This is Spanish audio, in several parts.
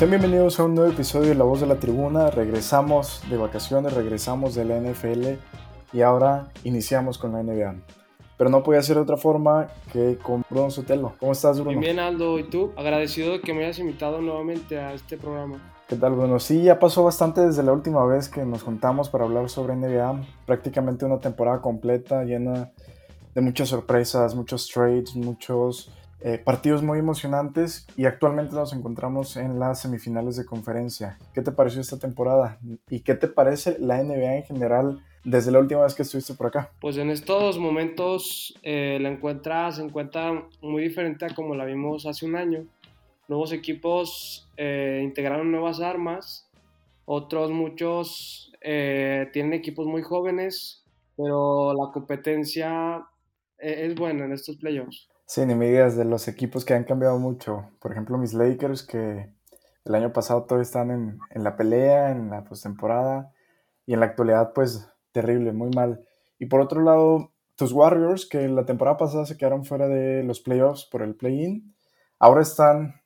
Sean bienvenidos a un nuevo episodio de La Voz de la Tribuna. Regresamos de vacaciones, regresamos de la NFL y ahora iniciamos con la NBA. Pero no podía ser de otra forma que con Bruno Sotelo. ¿Cómo estás, Bruno? Bien, bien, Aldo. ¿Y tú? Agradecido de que me hayas invitado nuevamente a este programa. ¿Qué tal, Bruno? Sí, ya pasó bastante desde la última vez que nos juntamos para hablar sobre NBA. Prácticamente una temporada completa llena de muchas sorpresas, muchos trades, muchos eh, partidos muy emocionantes y actualmente nos encontramos en las semifinales de conferencia. ¿Qué te pareció esta temporada? ¿Y qué te parece la NBA en general desde la última vez que estuviste por acá? Pues en estos momentos eh, la encuentra, se encuentra muy diferente a como la vimos hace un año. Nuevos equipos eh, integraron nuevas armas, otros muchos tienen equipos muy jóvenes, pero la competencia es buena en estos playoffs. Sí, ni me digas de los equipos que han cambiado mucho. Por ejemplo, mis Lakers, que el año pasado todavía están en, en la pelea, en la postemporada, y en la actualidad, pues, terrible, muy mal. Y por otro lado, tus Warriors, que la temporada pasada se quedaron fuera de los playoffs por el play-in, ahora están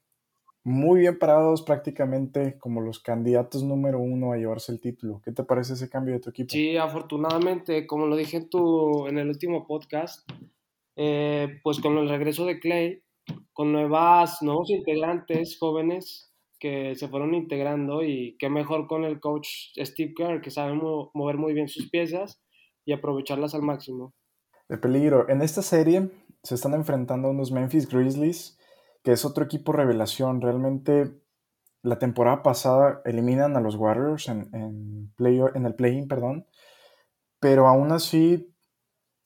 muy bien parados prácticamente como los candidatos número uno a llevarse el título. ¿Qué te parece ese cambio de tu equipo? Sí, afortunadamente, como lo dije en, tu, en el último podcast, eh, pues con el regreso de Clay, con nuevas, nuevos integrantes jóvenes que se fueron integrando y qué mejor con el coach Steve Kerr, que sabe mover muy bien sus piezas y aprovecharlas al máximo. El peligro. En esta serie se están enfrentando unos Memphis Grizzlies, que es otro equipo revelación. Realmente la temporada pasada eliminan a los Warriors en, en, play, en el play-in, perdón, pero aún así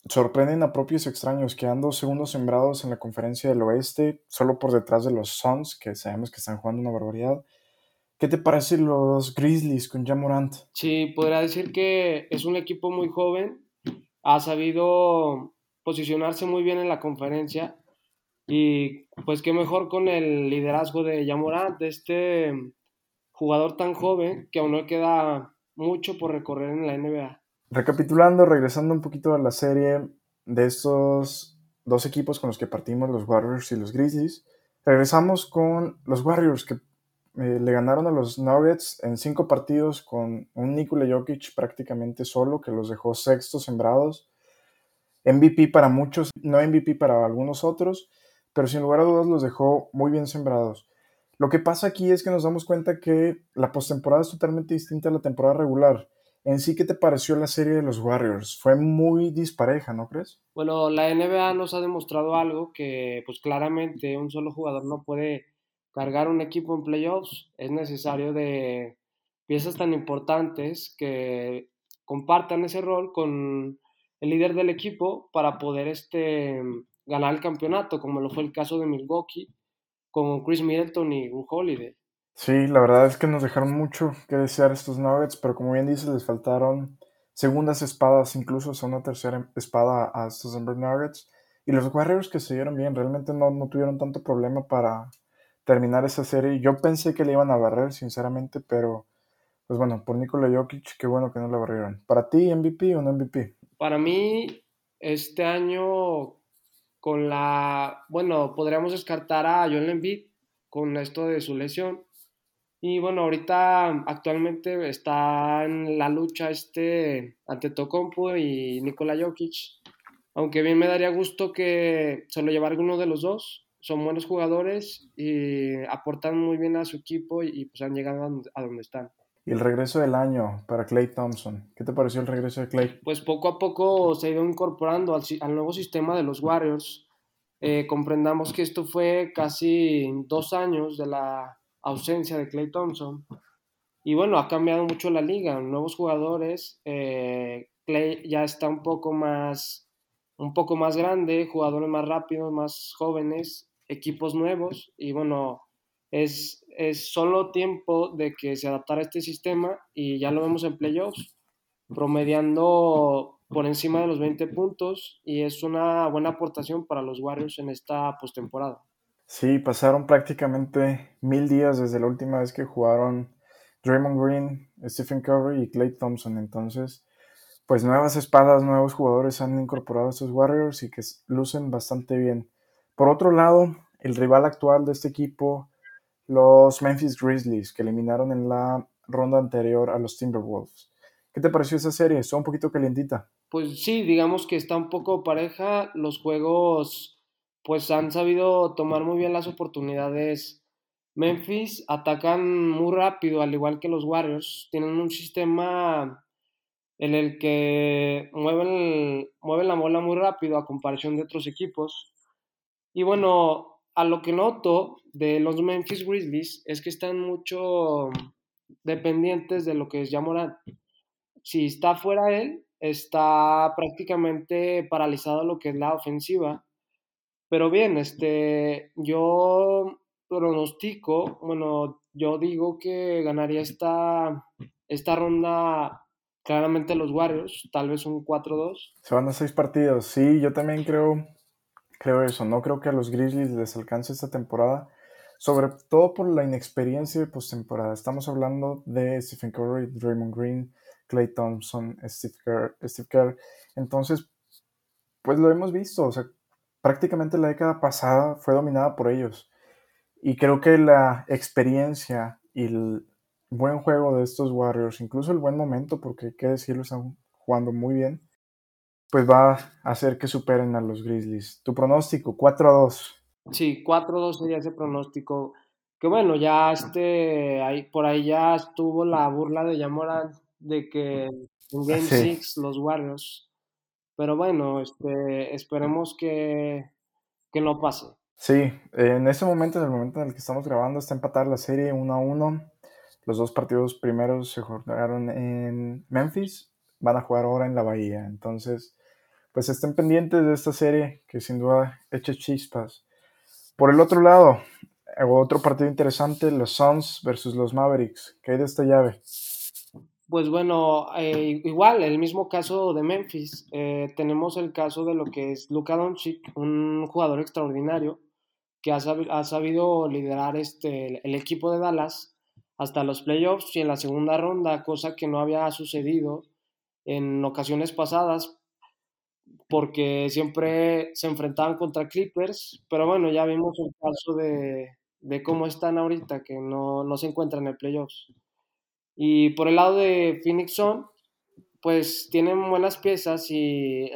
sorprenden a propios extraños, quedando segundos sembrados en la conferencia del oeste, solo por detrás de los Suns, que sabemos que están jugando una barbaridad. ¿Qué te parecen los Grizzlies con Jamorant? Sí, podría decir que es un equipo muy joven, ha sabido posicionarse muy bien en la conferencia y pues qué mejor con el liderazgo de Jamorant, de este jugador tan joven que aún no queda mucho por recorrer en la NBA. Recapitulando, regresando un poquito a la serie de estos dos equipos con los que partimos, los Warriors y los Grizzlies, regresamos con los Warriors que eh, le ganaron a los Nuggets en cinco partidos con un Nikola Jokic prácticamente solo que los dejó sextos sembrados. MVP para muchos, no MVP para algunos otros, pero sin lugar a dudas los dejó muy bien sembrados. Lo que pasa aquí es que nos damos cuenta que la postemporada es totalmente distinta a la temporada regular. En sí, ¿qué te pareció la serie de los Warriors? Fue muy dispareja, ¿no crees? Bueno, la NBA nos ha demostrado algo que pues claramente un solo jugador no puede cargar un equipo en playoffs. Es necesario de piezas tan importantes que compartan ese rol con el líder del equipo para poder este, ganar el campeonato, como lo fue el caso de Milwaukee con Chris Middleton y Drew Holiday. Sí, la verdad es que nos dejaron mucho que desear estos Nuggets, pero como bien dices, les faltaron segundas espadas, incluso una tercera espada a estos Denver Nuggets. Y los Warriors que se dieron bien, realmente no, no tuvieron tanto problema para terminar esa serie. Yo pensé que le iban a barrer, sinceramente, pero pues bueno, por Nikola Jokic, qué bueno que no la barrieron. ¿Para ti MVP o no MVP? Para mí, este año, con la. Bueno, podríamos descartar a Joel Embiid con esto de su lesión. Y bueno, ahorita actualmente está en la lucha este ante Tocompo y Nikola Jokic. Aunque bien me daría gusto que se lo llevara alguno de los dos. Son buenos jugadores y aportan muy bien a su equipo y, pues han llegado a donde están. Y el regreso del año para Clay Thompson. ¿Qué te pareció el regreso de Clay? Pues poco a poco se ha ido incorporando al, al nuevo sistema de los Warriors. Eh, comprendamos que esto fue casi dos años de la ausencia de Clay Thompson. Y bueno, ha cambiado mucho la liga, nuevos jugadores. Eh, Clay ya está un poco más, un poco más grande, jugadores más rápidos, más jóvenes, equipos nuevos. Y bueno, es, es solo tiempo de que se adaptara a este sistema y ya lo vemos en playoffs, promediando por encima de los 20 puntos y es una buena aportación para los Warriors en esta postemporada. Sí, pasaron prácticamente mil días desde la última vez que jugaron Draymond Green, Stephen Curry y Clay Thompson. Entonces, pues nuevas espadas, nuevos jugadores han incorporado a estos Warriors y que lucen bastante bien. Por otro lado, el rival actual de este equipo, los Memphis Grizzlies, que eliminaron en la ronda anterior a los Timberwolves. ¿Qué te pareció esa serie? Está un poquito calientita. Pues sí, digamos que está un poco pareja. Los juegos, pues han sabido tomar muy bien las oportunidades. Memphis atacan muy rápido, al igual que los Warriors. Tienen un sistema en el que mueven, mueven la bola muy rápido a comparación de otros equipos. Y bueno, a lo que noto de los Memphis Grizzlies es que están mucho dependientes de lo que es Jamoran. Si está fuera él, está prácticamente paralizado lo que es la ofensiva. Pero bien, este, yo pronostico, bueno, yo digo que ganaría esta, esta ronda claramente los Warriors, tal vez un 4-2. Se van a seis partidos, sí, yo también creo, creo eso, no creo que a los Grizzlies les alcance esta temporada, sobre todo por la inexperiencia de postemporada. Estamos hablando de Stephen Curry, Draymond Green, Clay Thompson, Steve Kerr, Steve Kerr. Entonces, pues lo hemos visto, o sea, prácticamente la década pasada fue dominada por ellos. Y creo que la experiencia y el buen juego de estos Warriors, incluso el buen momento, porque hay que decirlo, están jugando muy bien, pues va a hacer que superen a los Grizzlies. Tu pronóstico, 4 a 2. Sí, 4-2 sería ese pronóstico. Que bueno, ya este, ahí, por ahí ya estuvo la burla de Yamora de que en Game 6 los Warriors. Pero bueno, este, esperemos que, que no pase. Sí, en ese momento, en el momento en el que estamos grabando, está empatada la serie 1 a 1. Los dos partidos primeros se jugaron en Memphis, van a jugar ahora en la Bahía. Entonces, pues estén pendientes de esta serie que sin duda echa chispas. Por el otro lado, otro partido interesante, los Suns versus los Mavericks. ¿Qué hay de esta llave? Pues bueno, eh, igual, el mismo caso de Memphis. Eh, tenemos el caso de lo que es Luka Doncic, un jugador extraordinario que ha, sabido, liderar este, el equipo de Dallas hasta los playoffs y en la segunda ronda, cosa que no había sucedido en ocasiones pasadas porque siempre se enfrentaban contra Clippers, pero bueno, ya vimos el caso de, cómo están ahorita, que no, se encuentran en el playoffs. Y por el lado de Phoenix Sun, pues tienen buenas piezas y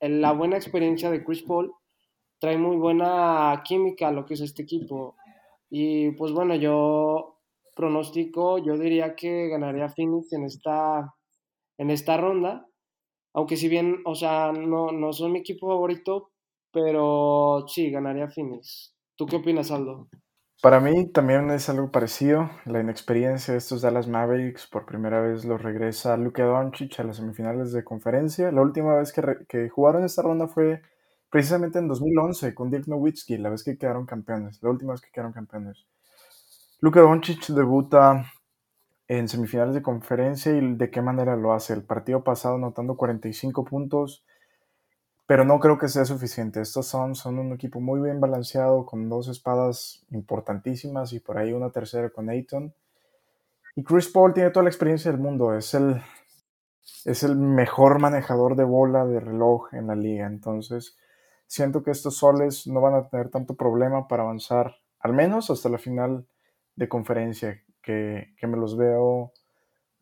la buena experiencia de Chris Paul trae muy buena química a lo que es este equipo. Y pues bueno, yo pronostico, yo diría que ganaría Phoenix en esta, en esta ronda aunque si bien, o sea, no, no son mi equipo favorito, pero sí, ganaría Phoenix. ¿Tú qué opinas, Aldo? Para mí también es algo parecido. La inexperiencia de estos Dallas Mavericks, por primera vez los regresa Luka Doncic a las semifinales de conferencia. La última vez que, que jugaron esta ronda fue precisamente en 2011 con Dirk Nowitzki, la vez que quedaron campeones, la última vez que quedaron campeones. Luka Doncic debuta en semifinales de conferencia y de qué manera lo hace. El partido pasado anotando 45 puntos, pero no creo que sea suficiente. Estos son, son un equipo muy bien balanceado, con dos espadas importantísimas y por ahí una tercera con Ayton. Y Chris Paul tiene toda la experiencia del mundo, es el, es el mejor manejador de bola de reloj en la liga. Entonces, siento que estos soles no van a tener tanto problema para avanzar, al menos hasta la final de conferencia que, me los veo.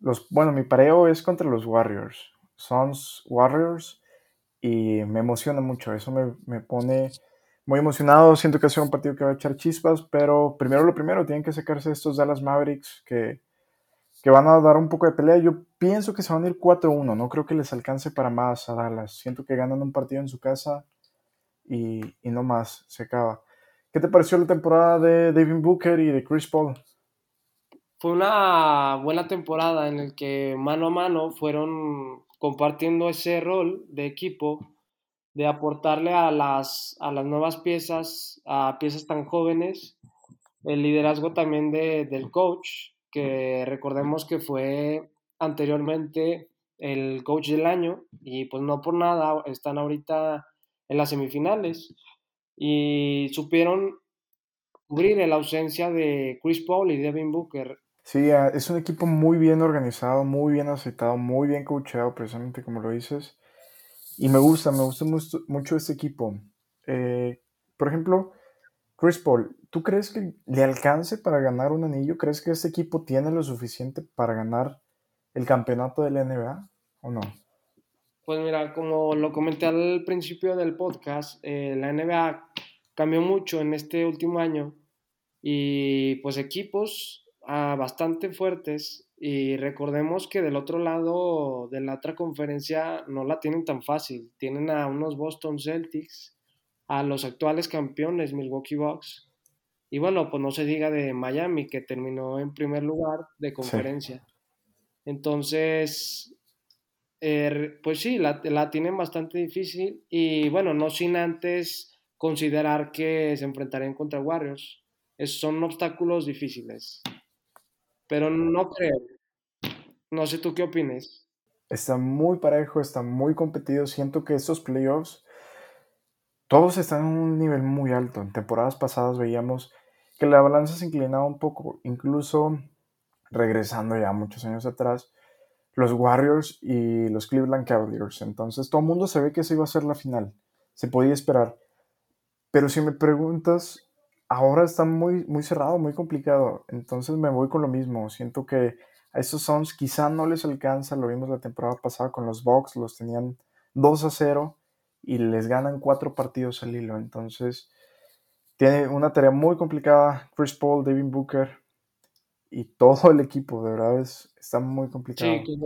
Los, bueno, mi pareo es contra los Warriors. Sons Warriors. Y me emociona mucho. Eso me, pone muy emocionado. Siento que va a ser un partido que va a echar chispas. Pero primero lo primero, tienen que sacarse estos Dallas Mavericks que, que van a dar un poco de pelea. Yo pienso que se van a ir 4-1. No creo que les alcance para más a Dallas. Siento que ganan un partido en su casa y, y no más. Se acaba. ¿Qué te pareció la temporada de David Booker y de Chris Paul? fue una buena temporada en el que mano a mano fueron compartiendo ese rol de equipo, de aportarle a las, a las nuevas piezas, a piezas tan jóvenes, el liderazgo también de, del coach, que recordemos que fue anteriormente el coach del año y pues no por nada están ahorita en las semifinales. Y supieron cubrir la ausencia de Chris Paul y Devin Booker Sí, ah, es un equipo muy bien organizado, muy bien aceptado, muy bien coachado, precisamente como lo dices. Y me gusta, me gusta mucho, este equipo. Eh, por ejemplo, Chris Paul, ¿tú crees que le alcance para ganar un anillo? ¿Crees que este equipo tiene lo suficiente para ganar el campeonato de la NBA o no? Pues mira, como lo comenté al principio del podcast, eh, la NBA cambió mucho en este último año y pues equipos ah, bastante fuertes y recordemos que del otro lado de la otra conferencia no la tienen tan fácil. Tienen a unos Boston Celtics, a los actuales campeones Milwaukee Bucks. Y bueno, pues no se diga de Miami, que terminó en primer lugar de conferencia. Entonces, er, pues sí, la, la, tienen bastante difícil. Y bueno, no sin antes considerar que se enfrentarían contra Warriors. Es, son obstáculos difíciles pero no creo. No sé tú qué opines. Está muy parejo, está muy competido. Siento que estos playoffs, todos están en un nivel muy alto. En temporadas pasadas veíamos que la balanza se inclinaba un poco, incluso regresando ya muchos años atrás, los Warriors y los Cleveland Cavaliers. Entonces todo el mundo ve que esa iba a ser la final. Se podía esperar. Pero si me preguntas, ahora está muy, muy cerrado, muy complicado. Entonces me voy con lo mismo. Siento que a estos Suns quizá no les alcanza. Lo vimos la temporada pasada con los Bucks. Los tenían 2 a 0 y les ganan cuatro partidos al hilo. Entonces tiene una tarea muy complicada. Chris Paul, David Booker y todo el equipo. De verdad es, está muy complicado. Sí,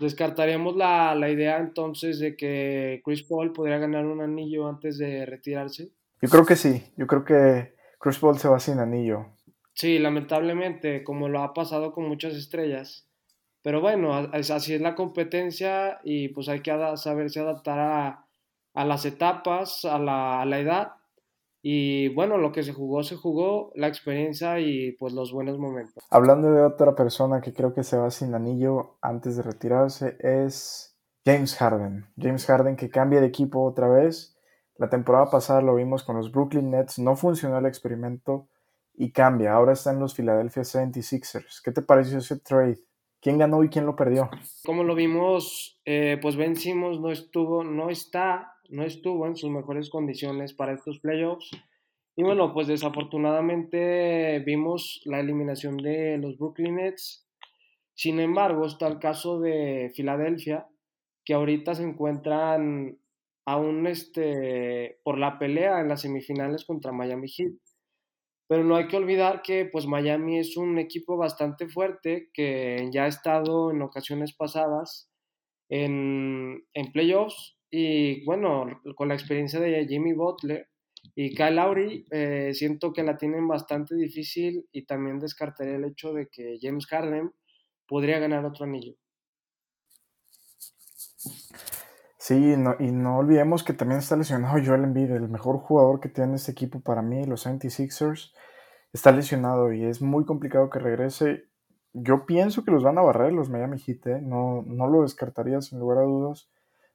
Descartaríamos la, la idea entonces de que Chris Paul podría ganar un anillo antes de retirarse. Yo creo que sí, yo creo que Chris Paul se va sin anillo. Sí, lamentablemente, como lo ha pasado con muchas estrellas. Pero bueno, así es la competencia y pues hay que saberse adaptar a, a las etapas, a la, a la, edad. Y bueno, lo que se jugó, se jugó, la experiencia y pues los buenos momentos. Hablando de otra persona que creo que se va sin anillo antes de retirarse, es James Harden. James Harden que cambia de equipo otra vez la temporada pasada lo vimos con los Brooklyn Nets, no funcionó el experimento y cambia. Ahora está en los Philadelphia 76ers. ¿Qué te pareció ese trade? ¿Quién ganó y quién lo perdió? Como lo vimos, eh, pues Ben Simmons no estuvo, no está, no estuvo en sus mejores condiciones para estos playoffs. Y bueno, pues desafortunadamente vimos la eliminación de los Brooklyn Nets. Sin embargo, está el caso de Filadelfia, que ahorita se encuentran aún este, por la pelea en las semifinales contra Miami Heat. Pero no hay que olvidar que pues Miami es un equipo bastante fuerte que ya ha estado en ocasiones pasadas en, en playoffs y bueno, con la experiencia de Jimmy Butler y Kyle Lowry, eh, siento que la tienen bastante difícil y también descartaré el hecho de que James Harden podría ganar otro anillo. Sí, y no olvidemos que también está lesionado Joel Embiid, el mejor jugador que tiene este equipo para mí, los 76ers. Está lesionado y es muy complicado que regrese. Yo pienso que los van a barrer los Miami Heat, ¿eh? no, no lo descartaría sin lugar a dudas.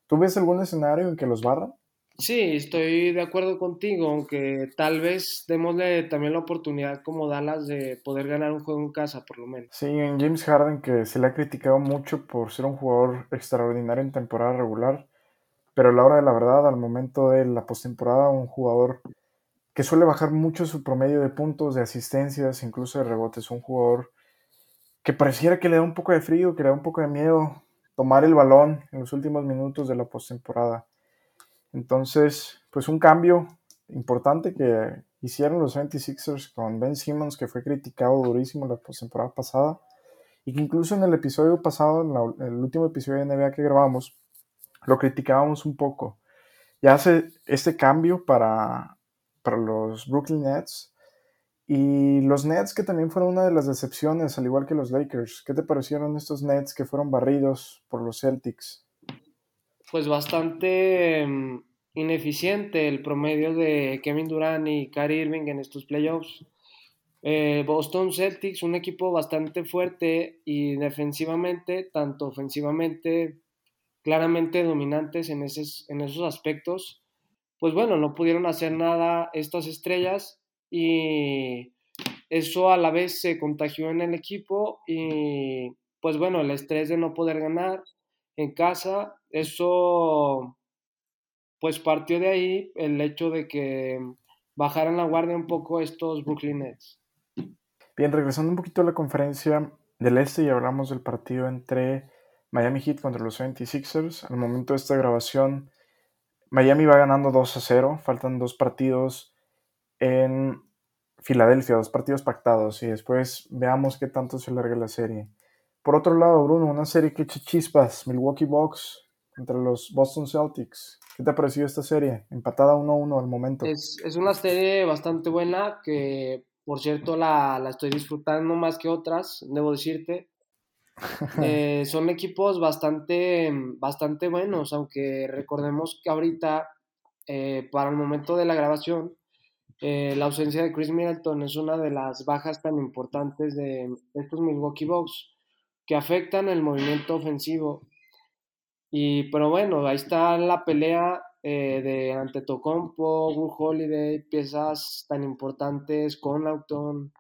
¿Tú ves algún escenario en que los barran? Sí, estoy de acuerdo contigo, aunque tal vez démosle también la oportunidad como Dallas de poder ganar un juego en casa, por lo menos. Sí, en James Harden, que se le ha criticado mucho por ser un jugador extraordinario en temporada regular, pero a la hora de la verdad, al momento de la postemporada, un jugador que suele bajar mucho su promedio de puntos, de asistencias, incluso de rebotes, un jugador que pareciera que le da un poco de frío, que le da un poco de miedo tomar el balón en los últimos minutos de la postemporada. Entonces, pues un cambio importante que hicieron los 76ers con Ben Simmons, que fue criticado durísimo la postemporada pasada, y que incluso en el episodio pasado, en el último episodio de NBA que grabamos, lo criticábamos un poco. Y hace este cambio para, para los Brooklyn Nets y los Nets que también fueron una de las decepciones, al igual que los Lakers. ¿Qué te parecieron estos Nets que fueron barridos por los Celtics? Pues bastante mm, ineficiente el promedio de Kevin Durant y Kyrie Irving en estos playoffs. Eh, Boston Celtics, un equipo bastante fuerte y defensivamente, tanto ofensivamente, claramente dominantes en, en esos aspectos, pues bueno, no pudieron hacer nada estas estrellas y eso a la vez se contagió en el equipo y pues bueno, el estrés de no poder ganar en casa, eso pues partió de ahí el hecho de que bajaran la guardia un poco estos Brooklyn Nets. Bien, regresando un poquito a la conferencia del Este y hablamos del partido entre Miami Heat contra los 76ers. Al momento de esta grabación, Miami va ganando 2 a 0. Faltan dos partidos en Filadelfia, dos partidos pactados y después veamos qué tanto se larga la serie. Por otro lado, Bruno, una serie que echa chispas, Milwaukee Bucks contra los Boston Celtics. ¿Qué te ha parecido esta serie? Empatada 1-1 al momento. Es, una serie bastante buena que, por cierto, la, la estoy disfrutando más que otras, debo decirte. Eh, son equipos bastante, bastante buenos, aunque recordemos que ahorita, eh, para el momento de la grabación, eh, la ausencia de Chris Middleton es una de las bajas tan importantes de estos Milwaukee Bucks que afectan el movimiento ofensivo. Y, pero bueno, ahí está la pelea eh, de Antetokounmpo, Wu Holiday, piezas tan importantes con Auton.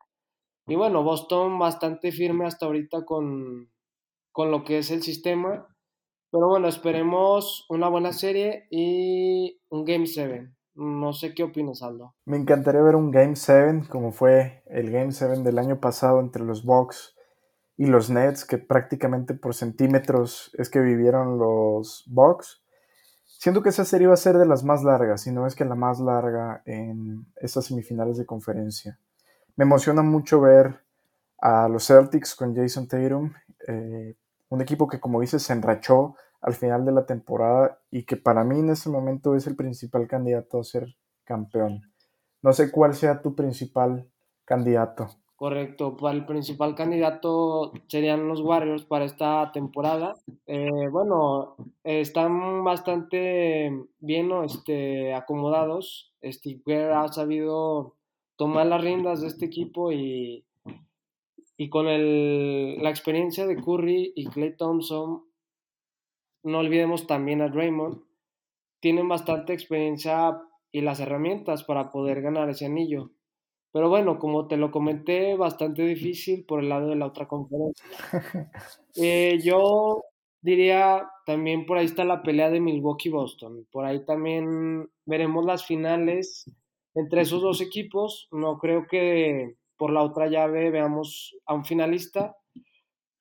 Y bueno, Boston bastante firme hasta ahorita con, con lo que es el sistema. Pero bueno, esperemos una buena serie y un Game 7. No sé qué opinas, Aldo. Me encantaría ver un Game 7 como fue el Game 7 del año pasado entre los Bucks y los Nets, que prácticamente por centímetros es que vivieron los Bucks. Siento que esa serie va a ser de las más largas, si no es que la más larga en estas semifinales de conferencia. Me emociona mucho ver a los Celtics con Jason Tatum, eh, un equipo que como dices se enrachó al final de la temporada y que para mí en este momento es el principal candidato a ser campeón. No sé cuál sea tu principal candidato. Correcto, para el principal candidato serían los Warriors para esta temporada. Eh, bueno, están bastante bien este, acomodados. Steve ha sabido tomar las riendas de este equipo y, y con el, la experiencia de Curry y Clay Thompson no olvidemos también a Draymond, tienen bastante experiencia y las herramientas para poder ganar ese anillo. Pero bueno, como te lo comenté, bastante difícil por el lado de la otra conferencia. Eh, yo diría también por ahí está la pelea de Milwaukee-Boston. Por ahí también veremos las finales entre esos dos equipos. No creo que por la otra llave veamos a un finalista.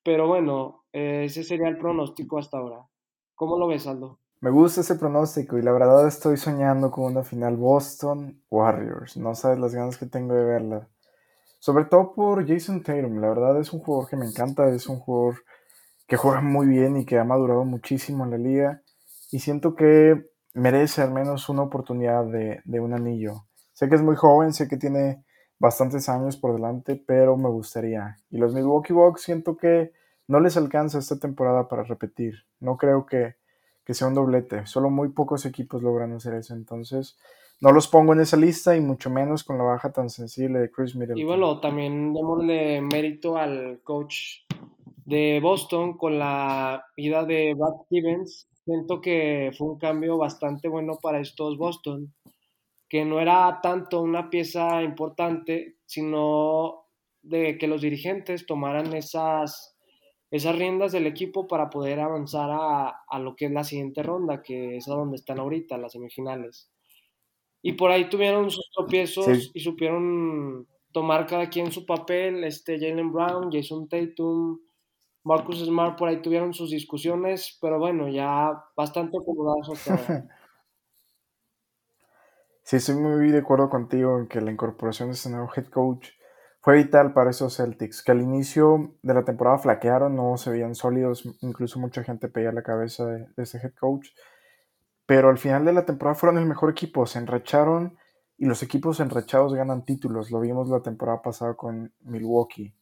Pero bueno, eh, ese sería el pronóstico hasta ahora. ¿Cómo lo ves, Aldo? Me gusta ese pronóstico y la verdad estoy soñando con una final Boston Warriors. No sabes las ganas que tengo de verla. Sobre todo por Jason Tatum. La verdad es un jugador que me encanta. Es un jugador que juega muy bien y que ha madurado muchísimo en la liga. Y siento que merece al menos una oportunidad de, de un anillo. Sé que es muy joven, sé que tiene bastantes años por delante, pero me gustaría. Y los Milwaukee Bucks siento que no les alcanza esta temporada para repetir. No creo que, sea un doblete. Solo muy pocos equipos logran hacer eso. Entonces, no los pongo en esa lista y mucho menos con la baja tan sensible de Chris Middleton. Y bueno, también démosle mérito al coach de Boston con la ida de Brad Stevens. Siento que fue un cambio bastante bueno para estos Boston, que no era tanto una pieza importante, sino de que los dirigentes tomaran esas esas riendas del equipo para poder avanzar a, lo que es la siguiente ronda, que es a donde están ahorita, las semifinales. Y por ahí tuvieron sus tropiezos y supieron tomar cada quien su papel, este Jalen Brown, Jason Tatum, Marcus Smart, por ahí tuvieron sus discusiones, pero bueno, ya bastante acomodados hasta Sí, estoy muy de acuerdo contigo en que la incorporación de este nuevo head coach fue vital para esos Celtics, que al inicio de la temporada flaquearon, no se veían sólidos, incluso mucha gente pedía la cabeza de, ese head coach, pero al final de la temporada fueron el mejor equipo, se enracharon y los equipos enrachados ganan títulos, lo vimos la temporada pasada con Milwaukee,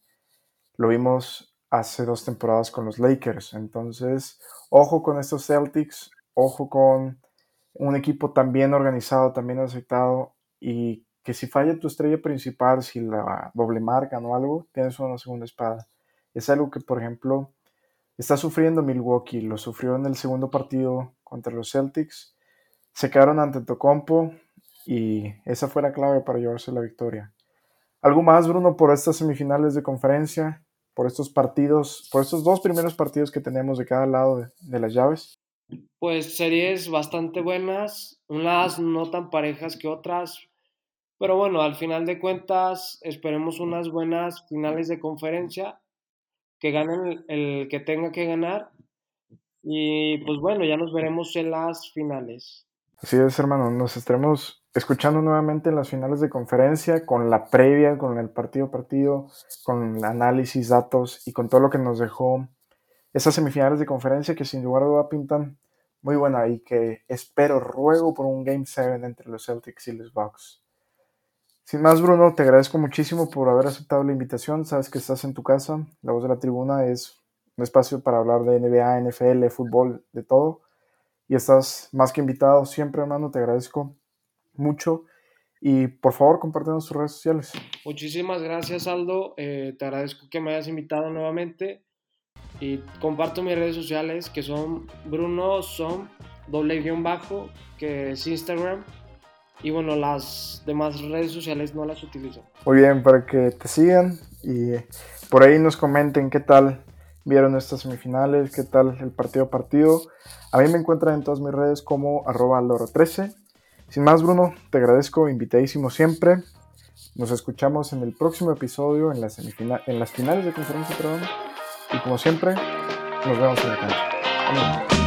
lo vimos hace dos temporadas con los Lakers, entonces ojo con estos Celtics, ojo con un equipo tan bien organizado, tan bien aceptado y que si falla tu estrella principal, si la doble marca o algo, tienes una segunda espada. Es algo que, por ejemplo, está sufriendo Milwaukee, lo sufrió en el segundo partido contra los Celtics, se quedaron ante Tocompo y esa fue la clave para llevarse la victoria. ¿Algo más, Bruno, por estas semifinales de conferencia, por estos partidos, por estos dos primeros partidos que tenemos de cada lado de, de las llaves? Pues series bastante buenas, unas no tan parejas que otras, Pero bueno, al final de cuentas, esperemos unas buenas finales de conferencia, que ganen el, que tenga que ganar. Y pues bueno, ya nos veremos en las finales. Así es, hermano. Nos estaremos escuchando nuevamente en las finales de conferencia, con la previa, con el partido partido, con análisis, datos y con todo lo que nos dejó esas semifinales de conferencia que sin lugar a duda pintan muy buena y que espero, ruego por un Game 7 entre los Celtics y los Bucks. Sin más, Bruno, te agradezco muchísimo por haber aceptado la invitación. Sabes que estás en tu casa. La voz de la tribuna es un espacio para hablar de NBA, NFL, fútbol, de todo. Y estás más que invitado siempre, hermano. Te agradezco mucho. Y por favor, compártenos tus redes sociales. Muchísimas gracias, Aldo. Eh, te agradezco que me hayas invitado nuevamente. Y comparto mis redes sociales que son Bruno Som, doble guion bajo, que es Instagram y bueno, las demás redes sociales no las utilizo. Muy bien, para que te sigan y por ahí nos comenten qué tal vieron estas semifinales, qué tal el partido a partido. A mí me encuentran en todas mis redes como arroba loro13. Sin más, Bruno, te agradezco, invitadísimo siempre. Nos escuchamos en el próximo episodio, en, la en las finales de conferencia, perdón. Y como siempre, nos vemos en la cancha.